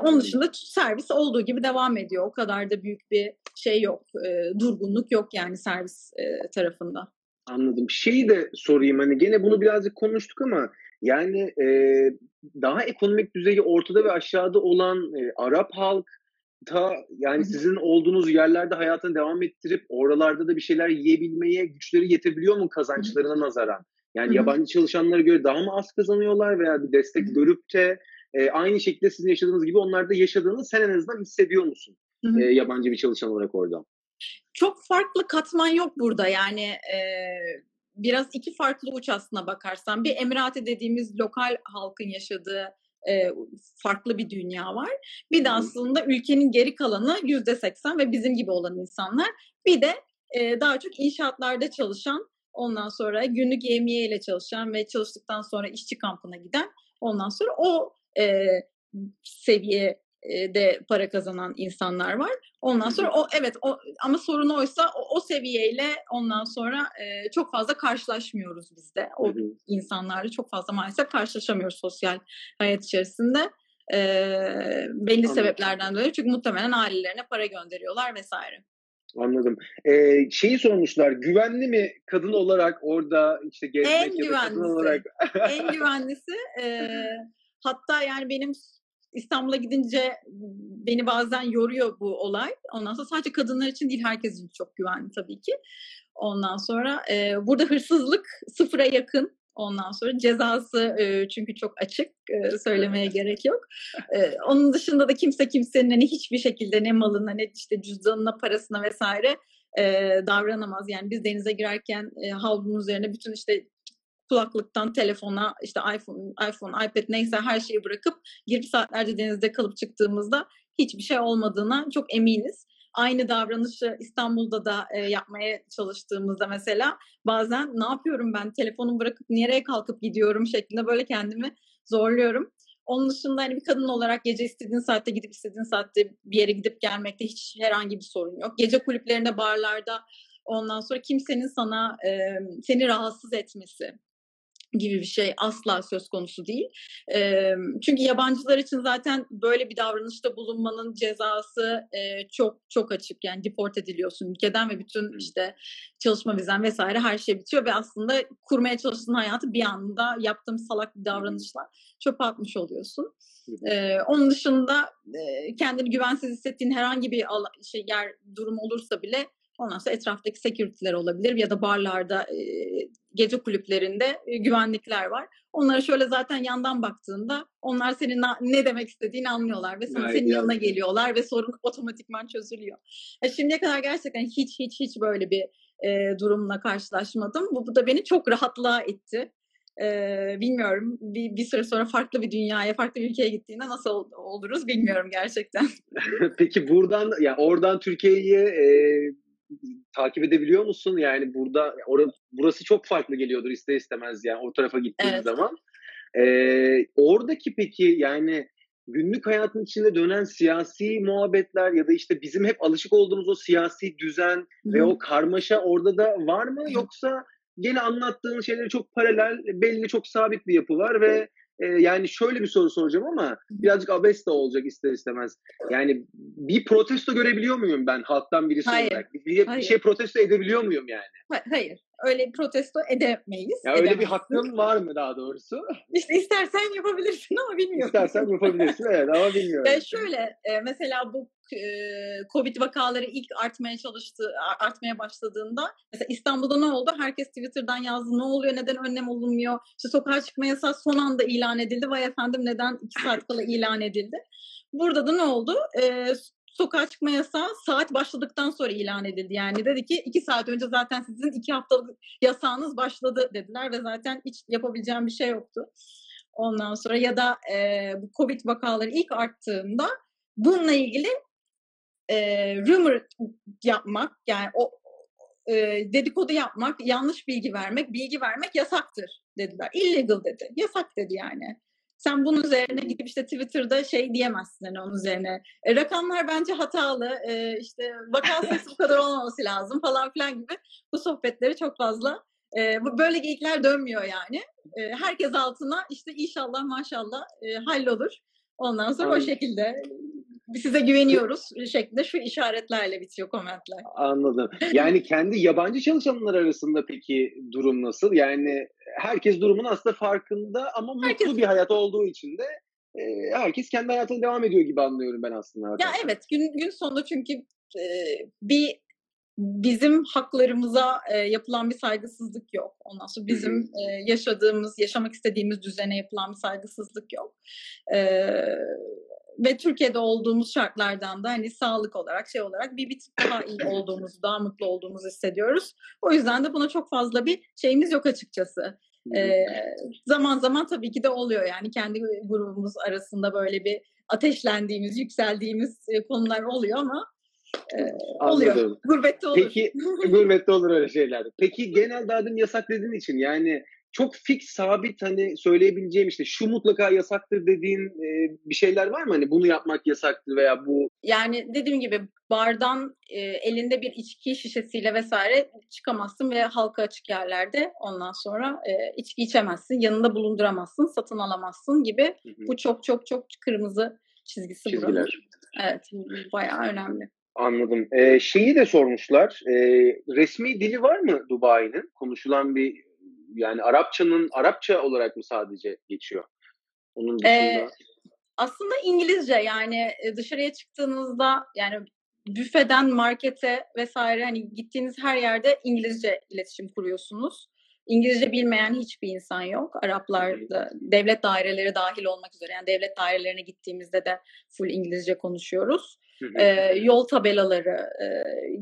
Onun dışında servis olduğu gibi devam ediyor. O kadar da büyük bir şey yok. E, durgunluk yok yani servis e, tarafında. Anladım. Şeyi de sorayım hani gene bunu birazcık konuştuk ama yani e, daha ekonomik düzeyi ortada ve aşağıda olan e, Arap halk ta yani sizin olduğunuz yerlerde hayatını devam ettirip oralarda da bir şeyler yiyebilmeye güçleri yetebiliyor mu kazançlarına nazaran? Yani yabancı çalışanlara göre daha mı az kazanıyorlar veya bir destek görüp de e, aynı şekilde sizin yaşadığınız gibi onlar da yaşadığını sen en azından hissediyor musun? E, yabancı bir çalışan olarak orada. Çok farklı katman yok burada yani e, biraz iki farklı uç aslına bakarsan. Bir Emirati dediğimiz lokal halkın yaşadığı e, farklı bir dünya var. Bir de aslında ülkenin geri kalanı yüzde seksen ve bizim gibi olan insanlar. Bir de e, daha çok inşaatlarda çalışan Ondan sonra günlük yemeği ile çalışan ve çalıştıktan sonra işçi kampına giden ondan sonra o e, seviyede para kazanan insanlar var. Ondan sonra o evet o ama sorun oysa o, o seviyeyle ondan sonra e, çok fazla karşılaşmıyoruz biz de. O insanlarla çok fazla maalesef karşılaşamıyoruz sosyal hayat içerisinde. E, belli Anladım. sebeplerden dolayı çünkü muhtemelen ailelerine para gönderiyorlar vesaire. Anladım. Ee, şeyi sormuşlar, güvenli mi kadın olarak orada işte gezmek en ya da kadın olarak? en güvenlisi. E, hatta yani benim İstanbul'a gidince beni bazen yoruyor bu olay. Ondan sonra sadece kadınlar için değil herkes için çok güvenli tabii ki. Ondan sonra e, burada hırsızlık sıfıra yakın. Ondan sonra cezası e, çünkü çok açık e, söylemeye gerek yok. E, onun dışında da kimse kimsenin hani hiçbir şekilde ne malına ne işte cüzdanına parasına vesaire e, davranamaz. Yani biz denize girerken e, havlunun üzerine bütün işte kulaklıktan telefona işte iPhone, iPhone, iPad neyse her şeyi bırakıp girip saatlerce denizde kalıp çıktığımızda hiçbir şey olmadığına çok eminiz aynı davranışı İstanbul'da da e, yapmaya çalıştığımızda mesela bazen ne yapıyorum ben telefonumu bırakıp nereye kalkıp gidiyorum şeklinde böyle kendimi zorluyorum. Onun dışında hani bir kadın olarak gece istediğin saatte gidip istediğin saatte bir yere gidip gelmekte hiç herhangi bir sorun yok. Gece kulüplerinde, barlarda ondan sonra kimsenin sana e, seni rahatsız etmesi, gibi bir şey asla söz konusu değil. E, çünkü yabancılar için zaten böyle bir davranışta bulunmanın cezası e, çok çok açık. Yani deport ediliyorsun ülkeden ve bütün işte çalışma vizen vesaire her şey bitiyor ve aslında kurmaya çalıştığın hayatı bir anda yaptığım salak bir davranışla çöpe atmış oluyorsun. Onun dışında e, kendini güvensiz hissettiğin herhangi bir şey yer durum olursa bile Ondan sonra etraftaki security'ler olabilir ya da barlarda, e, gece kulüplerinde e, güvenlikler var. Onlara şöyle zaten yandan baktığında onlar senin ne demek istediğini anlıyorlar ve sana, senin yanına geliyorlar ve sorun otomatikman çözülüyor. E şimdiye kadar gerçekten hiç hiç hiç böyle bir e, durumla karşılaşmadım. Bu, bu da beni çok rahatlığa itti. Ee, bilmiyorum bir, bir süre sonra farklı bir dünyaya, farklı bir ülkeye gittiğinde nasıl ol, oluruz bilmiyorum gerçekten. Peki buradan ya yani oradan Türkiye'ye e, takip edebiliyor musun? Yani burada or burası çok farklı geliyordur ister istemez yani o tarafa gittiğin evet. zaman. Ee, oradaki peki yani günlük hayatın içinde dönen siyasi muhabbetler ya da işte bizim hep alışık olduğumuz o siyasi düzen Hı. ve o karmaşa orada da var mı? Yoksa gene anlattığın şeyleri çok paralel, belli çok sabit bir yapı var ve e, yani şöyle bir soru soracağım ama birazcık abes de olacak ister istemez. Yani bir protesto görebiliyor muyum ben halktan birisi hayır, olarak? Bir, bir hayır. şey protesto edebiliyor muyum yani? Hayır. Öyle bir protesto edemeyiz. Ya öyle bir hakkın var mı daha doğrusu? İşte istersen yapabilirsin ama bilmiyorum. İstersen yapabilirsin evet ama bilmiyorum. Ya şöyle e, mesela bu e, Covid vakaları ilk artmaya çalıştı, artmaya başladığında mesela İstanbul'da ne oldu? Herkes Twitter'dan yazdı. Ne oluyor? Neden önlem alınmıyor? İşte sokağa çıkma yasağı son anda ilan edildi. Vay efendim neden iki saat kala ilan edildi? Burada da ne oldu? E, sokağa çıkma yasağı saat başladıktan sonra ilan edildi. Yani dedi ki iki saat önce zaten sizin iki haftalık yasağınız başladı dediler ve zaten hiç yapabileceğim bir şey yoktu. Ondan sonra ya da e, bu Covid vakaları ilk arttığında bununla ilgili e, rumor yapmak yani o e, dedikodu yapmak, yanlış bilgi vermek, bilgi vermek yasaktır dediler. Illegal dedi. Yasak dedi yani. Sen bunun üzerine gidip işte Twitter'da şey diyemezsin hani onun üzerine. E, rakamlar bence hatalı. E, işte vaka sayısı bu kadar olmaması lazım falan filan gibi bu sohbetleri çok fazla e, böyle geyikler dönmüyor yani. E, herkes altına işte inşallah maşallah e, hallolur. Ondan sonra Anladım. o şekilde size güveniyoruz şeklinde şu işaretlerle bitiyor komentler. Anladım. Yani kendi yabancı çalışanlar arasında peki durum nasıl? Yani herkes durumun aslında farkında ama mutlu herkes... bir hayat olduğu için de e, herkes kendi hayatına devam ediyor gibi anlıyorum ben aslında. Arkadaşlar. Ya evet gün gün sonunda çünkü e, bir bizim haklarımıza e, yapılan bir saygısızlık yok. Ondan sonra bizim e, yaşadığımız, yaşamak istediğimiz düzene yapılan bir saygısızlık yok. E, ve Türkiye'de olduğumuz şartlardan da hani sağlık olarak şey olarak bir bir daha iyi olduğumuzu, daha mutlu olduğumuzu hissediyoruz. O yüzden de buna çok fazla bir şeyimiz yok açıkçası. Ee, zaman zaman tabii ki de oluyor yani kendi grubumuz arasında böyle bir ateşlendiğimiz, yükseldiğimiz konular oluyor ama e, oluyor. Gurbette olur. Peki gurbette olur öyle şeyler. Peki genel dadım yasak dediğin için yani çok fix sabit hani söyleyebileceğim işte şu mutlaka yasaktır dediğin e, bir şeyler var mı? Hani bunu yapmak yasaktır veya bu yani dediğim gibi bardan e, elinde bir içki şişesiyle vesaire çıkamazsın ve halka açık yerlerde ondan sonra e, içki içemezsin, yanında bulunduramazsın, satın alamazsın gibi. Hı hı. Bu çok çok çok kırmızı çizgisi Çizgiler. buranın. Evet, bayağı önemli. Anladım. Ee, şeyi de sormuşlar. E, resmi dili var mı Dubai'nin? Konuşulan bir yani Arapçanın Arapça olarak mı sadece geçiyor? Onun dışında. Ee, aslında İngilizce yani dışarıya çıktığınızda yani büfeden markete vesaire hani gittiğiniz her yerde İngilizce iletişim kuruyorsunuz. İngilizce bilmeyen hiçbir insan yok. Araplarda devlet daireleri dahil olmak üzere yani devlet dairelerine gittiğimizde de full İngilizce konuşuyoruz e, yol tabelaları, e,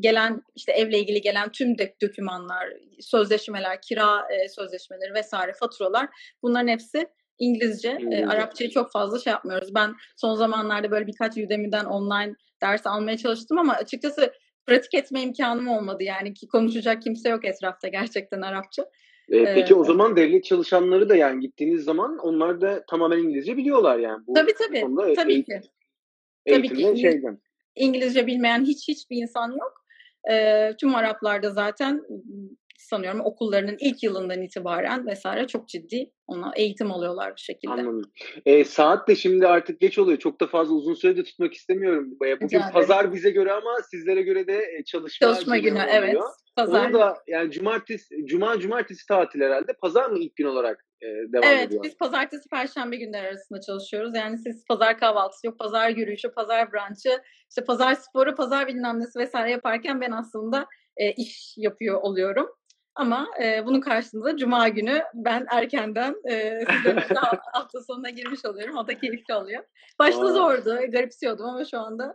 gelen işte evle ilgili gelen tüm de dokümanlar, sözleşmeler, kira e, sözleşmeleri vesaire faturalar bunların hepsi İngilizce. E, Arapçayı çok fazla şey yapmıyoruz. Ben son zamanlarda böyle birkaç Udemy'den online ders almaya çalıştım ama açıkçası pratik etme imkanım olmadı. Yani ki konuşacak kimse yok etrafta gerçekten Arapça. E, peki ee, o zaman devlet çalışanları da yani gittiğiniz zaman onlar da tamamen İngilizce biliyorlar yani. Bu tabii tabii. Tabii eğitim, ki. Tabii ki. Şeyden. İngilizce bilmeyen hiç hiçbir insan yok. E, tüm Araplarda zaten sanıyorum okullarının ilk yılından itibaren vesaire çok ciddi ona eğitim alıyorlar bir şekilde. Anladım. E, saat de şimdi artık geç oluyor. Çok da fazla uzun sürede tutmak istemiyorum. Bugün Rica pazar bize göre ama sizlere göre de çalışma, çalışma günü. günü evet. Pazar. Onu da yani cumartesi, cuma cumartesi tatil herhalde. Pazar mı ilk gün olarak e, devam evet, ediyor? Evet biz pazartesi perşembe günler arasında çalışıyoruz. Yani siz pazar kahvaltısı yok, pazar yürüyüşü, pazar brunch'ı, işte pazar sporu, pazar bilmem nesi vesaire yaparken ben aslında e, iş yapıyor oluyorum. Ama e, bunun karşılığında Cuma günü ben erkenden e, hafta sonuna girmiş oluyorum. O da keyifli oluyor. Başta Aa. zordu, garipsiyordum ama şu anda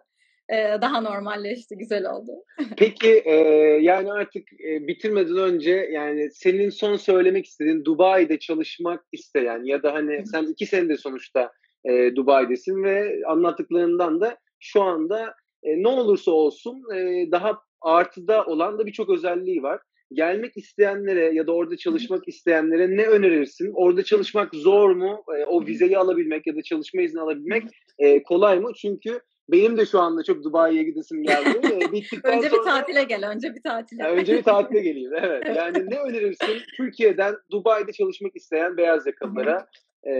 e, daha normalleşti, güzel oldu. Peki e, yani artık e, bitirmeden önce yani senin son söylemek istediğin Dubai'de çalışmak isteyen ya da hani sen iki senedir sonuçta e, Dubai'desin ve anlattıklarından da şu anda e, ne olursa olsun e, daha artıda olan da birçok özelliği var gelmek isteyenlere ya da orada çalışmak isteyenlere ne önerirsin? Orada çalışmak zor mu? E, o vizeyi alabilmek ya da çalışma izni alabilmek e, kolay mı? Çünkü benim de şu anda çok Dubai'ye gidesim geldi. Bittikten önce sonra... bir tatile gel, önce bir tatile. Önce bir tatile geleyim, evet. Yani ne önerirsin Türkiye'den Dubai'de çalışmak isteyen beyaz yakalılara e,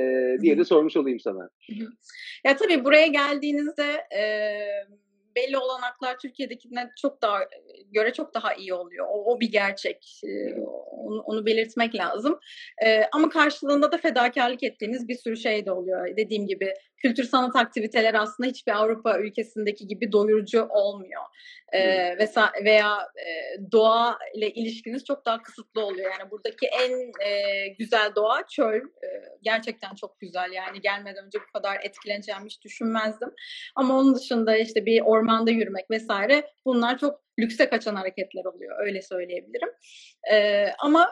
diye de sormuş olayım sana. ya tabii buraya geldiğinizde e, belli olanaklar Türkiye'dekinden çok daha göre çok daha iyi oluyor. O, o bir gerçek. Onu, onu belirtmek lazım. Ee, ama karşılığında da fedakarlık ettiğiniz bir sürü şey de oluyor. Dediğim gibi kültür sanat aktiviteleri aslında hiçbir Avrupa ülkesindeki gibi doyurucu olmuyor. Ee, veya veya e, doğa ile ilişkiniz çok daha kısıtlı oluyor. Yani buradaki en e, güzel doğa çöl. E, gerçekten çok güzel. Yani gelmeden önce bu kadar etkileneceğimi hiç düşünmezdim. Ama onun dışında işte bir ormanda yürümek vesaire bunlar çok lükse kaçan hareketler oluyor. Öyle söyleyebilirim. E, ama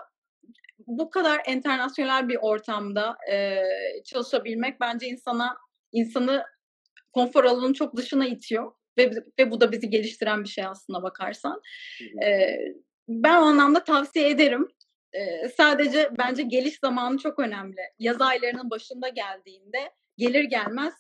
bu kadar internasyonel bir ortamda e, çalışabilmek bence insana insanı konfor alanının çok dışına itiyor ve ve bu da bizi geliştiren bir şey aslında bakarsan. Ee, ben o anlamda tavsiye ederim. e, sadece bence geliş zamanı çok önemli. Yaz aylarının başında geldiğinde gelir gelmez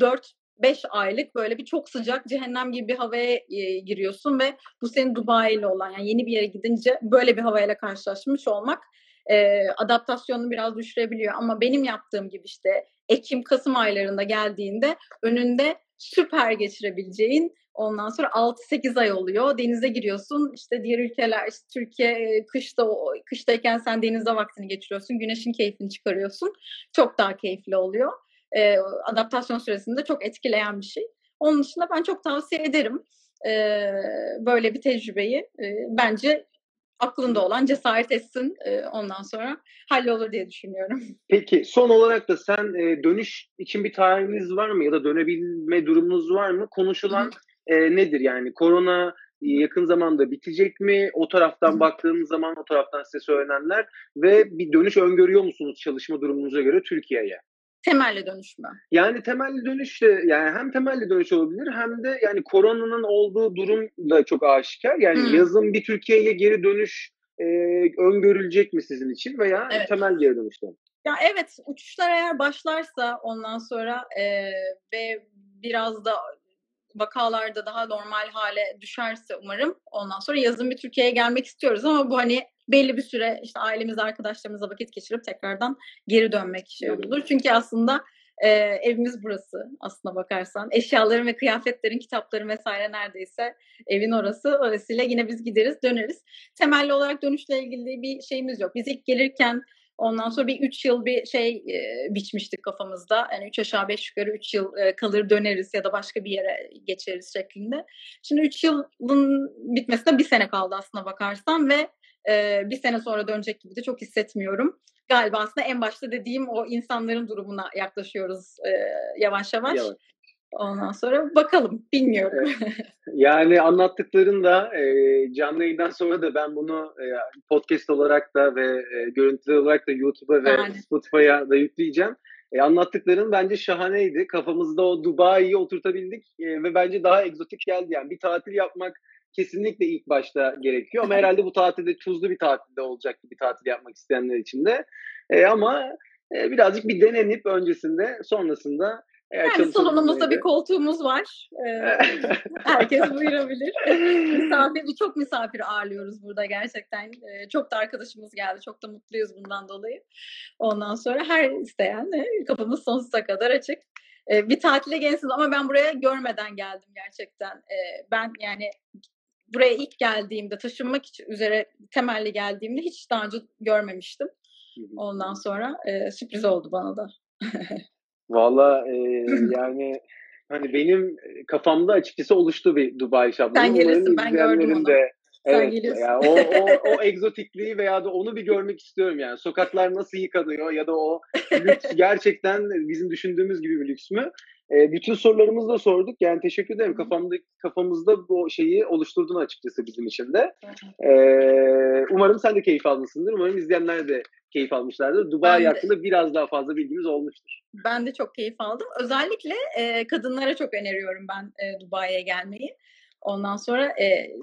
4 5 aylık böyle bir çok sıcak cehennem gibi bir havaya e, giriyorsun ve bu senin Dubai ile olan yani yeni bir yere gidince böyle bir havayla karşılaşmış olmak e, adaptasyonunu biraz düşürebiliyor. Ama benim yaptığım gibi işte Ekim Kasım aylarında geldiğinde önünde süper geçirebileceğin Ondan sonra 6-8 ay oluyor. Denize giriyorsun. İşte diğer ülkeler, işte Türkiye kışta kıştayken sen denizde vaktini geçiriyorsun. Güneşin keyfini çıkarıyorsun. Çok daha keyifli oluyor. Ee, adaptasyon süresinde çok etkileyen bir şey. Onun dışında ben çok tavsiye ederim. Ee, böyle bir tecrübeyi. Ee, bence aklında olan cesaret etsin ondan sonra hallolur diye düşünüyorum. Peki son olarak da sen dönüş için bir tarihiniz var mı ya da dönebilme durumunuz var mı? Konuşulan e, nedir yani? Korona yakın zamanda bitecek mi? O taraftan Hı. baktığınız zaman o taraftan size söylenenler ve bir dönüş öngörüyor musunuz çalışma durumunuza göre Türkiye'ye? Temelli dönüş mü? Yani temelli dönüş de yani hem temelli dönüş olabilir hem de yani koronanın olduğu durum da çok aşikar. Yani hmm. yazın bir Türkiye'ye geri dönüş e, öngörülecek mi sizin için veya evet. temel geri dönüşte? Ya evet uçuşlar eğer başlarsa ondan sonra e, ve biraz da vakalarda daha normal hale düşerse umarım ondan sonra yazın bir Türkiye'ye gelmek istiyoruz ama bu hani belli bir süre işte ailemiz arkadaşlarımızla vakit geçirip tekrardan geri dönmek şey olur. Çünkü aslında e, evimiz burası aslına bakarsan. Eşyaların ve kıyafetlerin, kitapların vesaire neredeyse evin orası. Dolayısıyla yine biz gideriz, döneriz. Temelli olarak dönüşle ilgili bir şeyimiz yok. Biz ilk gelirken Ondan sonra bir üç yıl bir şey e, biçmiştik kafamızda. Yani üç aşağı beş yukarı üç yıl e, kalır döneriz ya da başka bir yere geçeriz şeklinde. Şimdi üç yılın bitmesine bir sene kaldı aslına bakarsan ve e, bir sene sonra dönecek gibi de çok hissetmiyorum. Galiba aslında en başta dediğim o insanların durumuna yaklaşıyoruz e, yavaş yavaş. yavaş. Ondan sonra bakalım bilmiyorum. yani anlattıkların da e, canlı yayından sonra da ben bunu e, podcast olarak da ve e, görüntülü olarak da YouTube'a ve yani. Spotify'a da yükleyeceğim. E, anlattıkların bence şahaneydi. Kafamızda o Dubai'yi oturtabildik e, ve bence daha egzotik geldi. Yani bir tatil yapmak kesinlikle ilk başta gerekiyor. Ama herhalde bu tatilde tuzlu bir tatilde olacak bir tatil yapmak isteyenler için de. E, ama e, birazcık bir denenip öncesinde sonrasında yani salonumuzda bir koltuğumuz var. Ee, herkes buyurabilir. misafir, çok misafir ağırlıyoruz burada gerçekten. Ee, çok da arkadaşımız geldi. Çok da mutluyuz bundan dolayı. Ondan sonra her isteyen e, kapımız sonsuza kadar açık. Ee, bir tatile gelsin ama ben buraya görmeden geldim gerçekten. Ee, ben yani buraya ilk geldiğimde taşınmak üzere temelli geldiğimde hiç daha önce görmemiştim. Ondan sonra e, sürpriz oldu bana da. Valla e, yani hani benim kafamda açıkçası oluştu bir Dubai şablonu. Sen gelirsin ben gördüm onu. De, evet, Sen yani o, o, o egzotikliği veya da onu bir görmek istiyorum yani. Sokaklar nasıl yıkanıyor ya da o lüks gerçekten bizim düşündüğümüz gibi bir lüks mü? E, bütün sorularımızı da sorduk. Yani teşekkür ederim. Kafamda, kafamızda bu şeyi oluşturdun açıkçası bizim için de. E, umarım sen de keyif almışsındır. Umarım izleyenler de keyif almışlardır. Dubai ben hakkında de, biraz daha fazla bilgimiz olmuştur. Ben de çok keyif aldım. Özellikle e, kadınlara çok öneriyorum ben e, Dubai'ye gelmeyi. Ondan sonra e,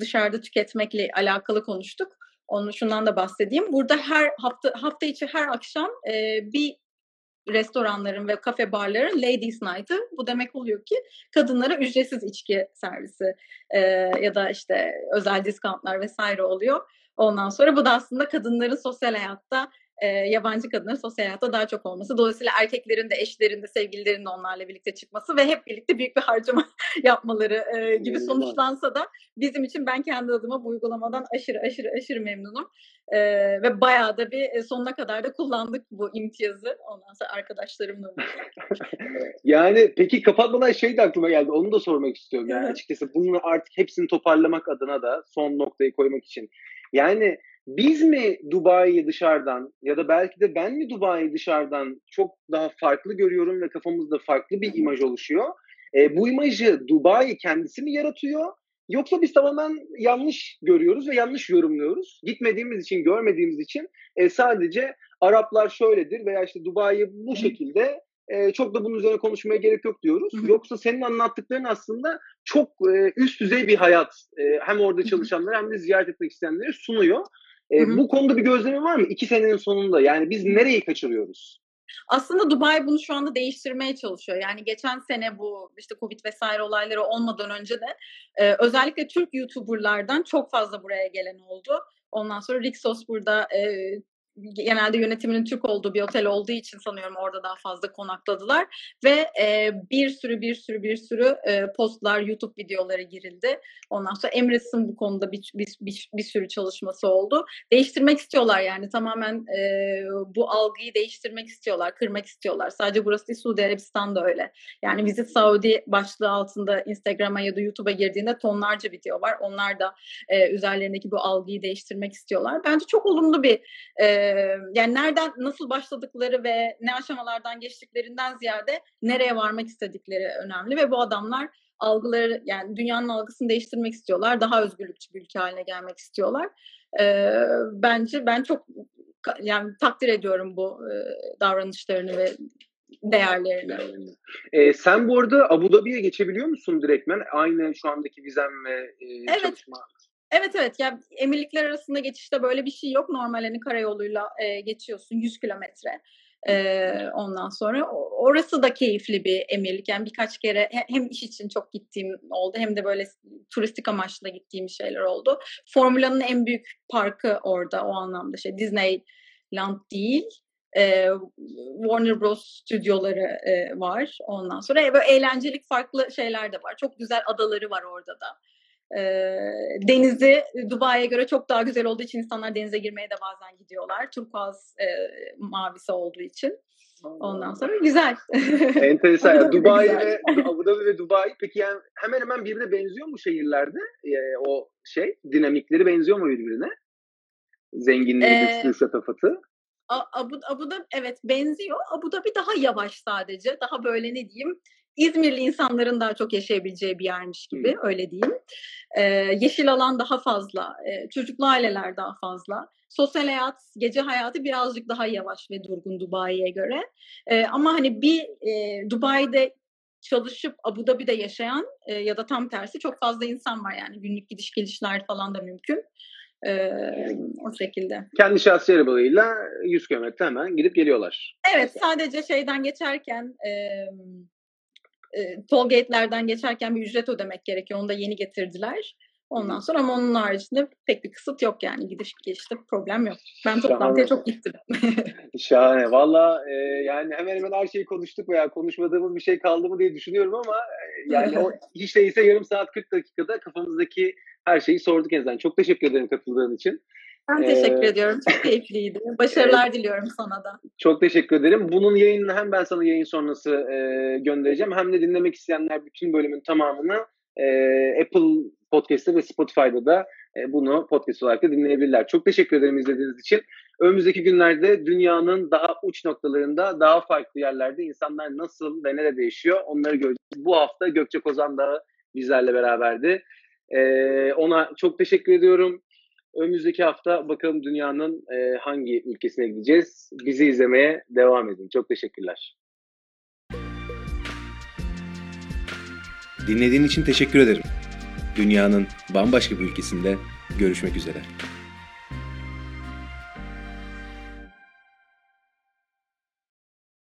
dışarıda tüketmekle alakalı konuştuk. Onun şundan da bahsedeyim. Burada her hafta hafta içi her akşam e, bir restoranların ve kafe barların Ladies Night'ı. Bu demek oluyor ki kadınlara ücretsiz içki servisi e, ya da işte özel diskantlar vesaire oluyor. Ondan sonra bu da aslında kadınların sosyal hayatta e, yabancı kadınların sosyal hayatta daha çok olması. Dolayısıyla erkeklerin de eşlerin de sevgililerin de onlarla birlikte çıkması ve hep birlikte büyük bir harcama yapmaları e, gibi sonuçlansa da bizim için ben kendi adıma bu uygulamadan aşırı aşırı aşırı memnunum. E, ve bayağı da bir sonuna kadar da kullandık bu imtiyazı. Ondan sonra arkadaşlarımla. yani peki kapatmadan şey de aklıma geldi. Onu da sormak istiyorum. Yani açıkçası bunu artık hepsini toparlamak adına da son noktayı koymak için. Yani biz mi Dubai'yi dışarıdan ya da belki de ben mi Dubai'yi dışarıdan çok daha farklı görüyorum ve kafamızda farklı bir imaj oluşuyor? E, bu imajı Dubai kendisi mi yaratıyor? Yoksa biz tamamen yanlış görüyoruz ve yanlış yorumluyoruz. Gitmediğimiz için, görmediğimiz için e, sadece Araplar şöyledir veya işte Dubai'yi bu şekilde e, çok da bunun üzerine konuşmaya gerek yok diyoruz. Hı hı. Yoksa senin anlattıkların aslında çok e, üst düzey bir hayat e, hem orada çalışanlara hem de ziyaret etmek isteyenlere sunuyor. E, Hı hı. bu konuda bir gözlemin var mı? İki senenin sonunda yani biz nereyi kaçırıyoruz? Aslında Dubai bunu şu anda değiştirmeye çalışıyor. Yani geçen sene bu işte Covid vesaire olayları olmadan önce de e, özellikle Türk YouTuber'lardan çok fazla buraya gelen oldu. Ondan sonra Rixos burada e, genelde yönetiminin Türk olduğu bir otel olduğu için sanıyorum orada daha fazla konakladılar ve e, bir sürü bir sürü bir sürü e, postlar, YouTube videoları girildi. Ondan sonra Emirates bu konuda bir, bir, bir, bir sürü çalışması oldu. Değiştirmek istiyorlar yani tamamen e, bu algıyı değiştirmek istiyorlar, kırmak istiyorlar. Sadece burası değil Suudi Arabistan da öyle. Yani Visit Saudi başlığı altında Instagram'a ya da YouTube'a girdiğinde tonlarca video var. Onlar da e, üzerlerindeki bu algıyı değiştirmek istiyorlar. Bence çok olumlu bir e, yani nereden nasıl başladıkları ve ne aşamalardan geçtiklerinden ziyade nereye varmak istedikleri önemli ve bu adamlar algıları yani dünyanın algısını değiştirmek istiyorlar. Daha özgürlükçü bir ülke haline gelmek istiyorlar. E, bence ben çok yani takdir ediyorum bu e, davranışlarını ve değerlerini. E, sen bu arada Abu Dhabi'ye geçebiliyor musun direktmen? Aynı şu andaki vizem ve e, Evet. çalışma. Evet evet yani emirlikler arasında geçişte böyle bir şey yok. Normal hani karayoluyla e, geçiyorsun 100 kilometre. E, ondan sonra orası da keyifli bir emirlik. Yani birkaç kere he- hem iş için çok gittiğim oldu hem de böyle turistik amaçla gittiğim şeyler oldu. Formula'nın en büyük parkı orada o anlamda şey Disneyland değil. e, Warner Bros. stüdyoları e, var ondan sonra. E, böyle eğlencelik farklı şeyler de var. Çok güzel adaları var orada da. E, denizi Dubai'ye göre çok daha güzel olduğu için insanlar denize girmeye de bazen gidiyorlar. Turkuaz e, mavisi olduğu için. Ondan sonra güzel. Enteresan. Dubai ve Abu Dhabi ve Dubai peki yani hemen hemen birbirine benziyor mu şehirlerde? E, o şey dinamikleri benziyor mu birbirine? Zenginliği, Ee, lüksü, şatafatı. Abu, Abu Dhabi evet benziyor. Abu Dhabi daha yavaş sadece. Daha böyle ne diyeyim İzmirli insanların daha çok yaşayabileceği bir yermiş gibi öyle diyeyim. Ee, yeşil alan daha fazla. Ee, çocuklu aileler daha fazla. Sosyal hayat, gece hayatı birazcık daha yavaş ve durgun Dubai'ye göre. Ee, ama hani bir e, Dubai'de çalışıp Abu Dhabi'de yaşayan e, ya da tam tersi çok fazla insan var yani günlük gidiş gelişler falan da mümkün. Ee, o şekilde. Kendi şahsi arabalarıyla 100 kilometre hemen gidip geliyorlar. Evet sadece şeyden geçerken e, e, toll gate'lerden geçerken bir ücret ödemek gerekiyor. Onu da yeni getirdiler. Ondan sonra ama onun haricinde pek bir kısıt yok yani. Gidiş gelişte problem yok. Ben toplantıya çok gittim. Şahane. Valla e, yani hemen hemen her şeyi konuştuk veya konuşmadığımız bir şey kaldı mı diye düşünüyorum ama e, yani o hiç değilse yarım saat 40 dakikada kafamızdaki her şeyi sorduk en azından. Çok teşekkür ederim katıldığın için. Ben teşekkür Ee, ediyorum. Çok keyifliydi. Başarılar diliyorum sana da. Çok teşekkür ederim. Bunun yayınını hem ben sana yayın sonrası e, göndereceğim hem de dinlemek isteyenler bütün bölümün tamamını e, Apple Podcast'te ve Spotify'da da e, bunu podcast olarak da dinleyebilirler. Çok teşekkür ederim izlediğiniz için. Önümüzdeki günlerde dünyanın daha uç noktalarında, daha farklı yerlerde insanlar nasıl ve nerede yaşıyor onları göreceğiz. Bu hafta Gökçe Kozan da bizlerle beraberdi. E, ona çok teşekkür ediyorum. Önümüzdeki hafta bakalım dünyanın e, hangi ülkesine gideceğiz. Bizi izlemeye devam edin. Çok teşekkürler. Dinlediğin için teşekkür ederim. Dünyanın bambaşka bir ülkesinde görüşmek üzere.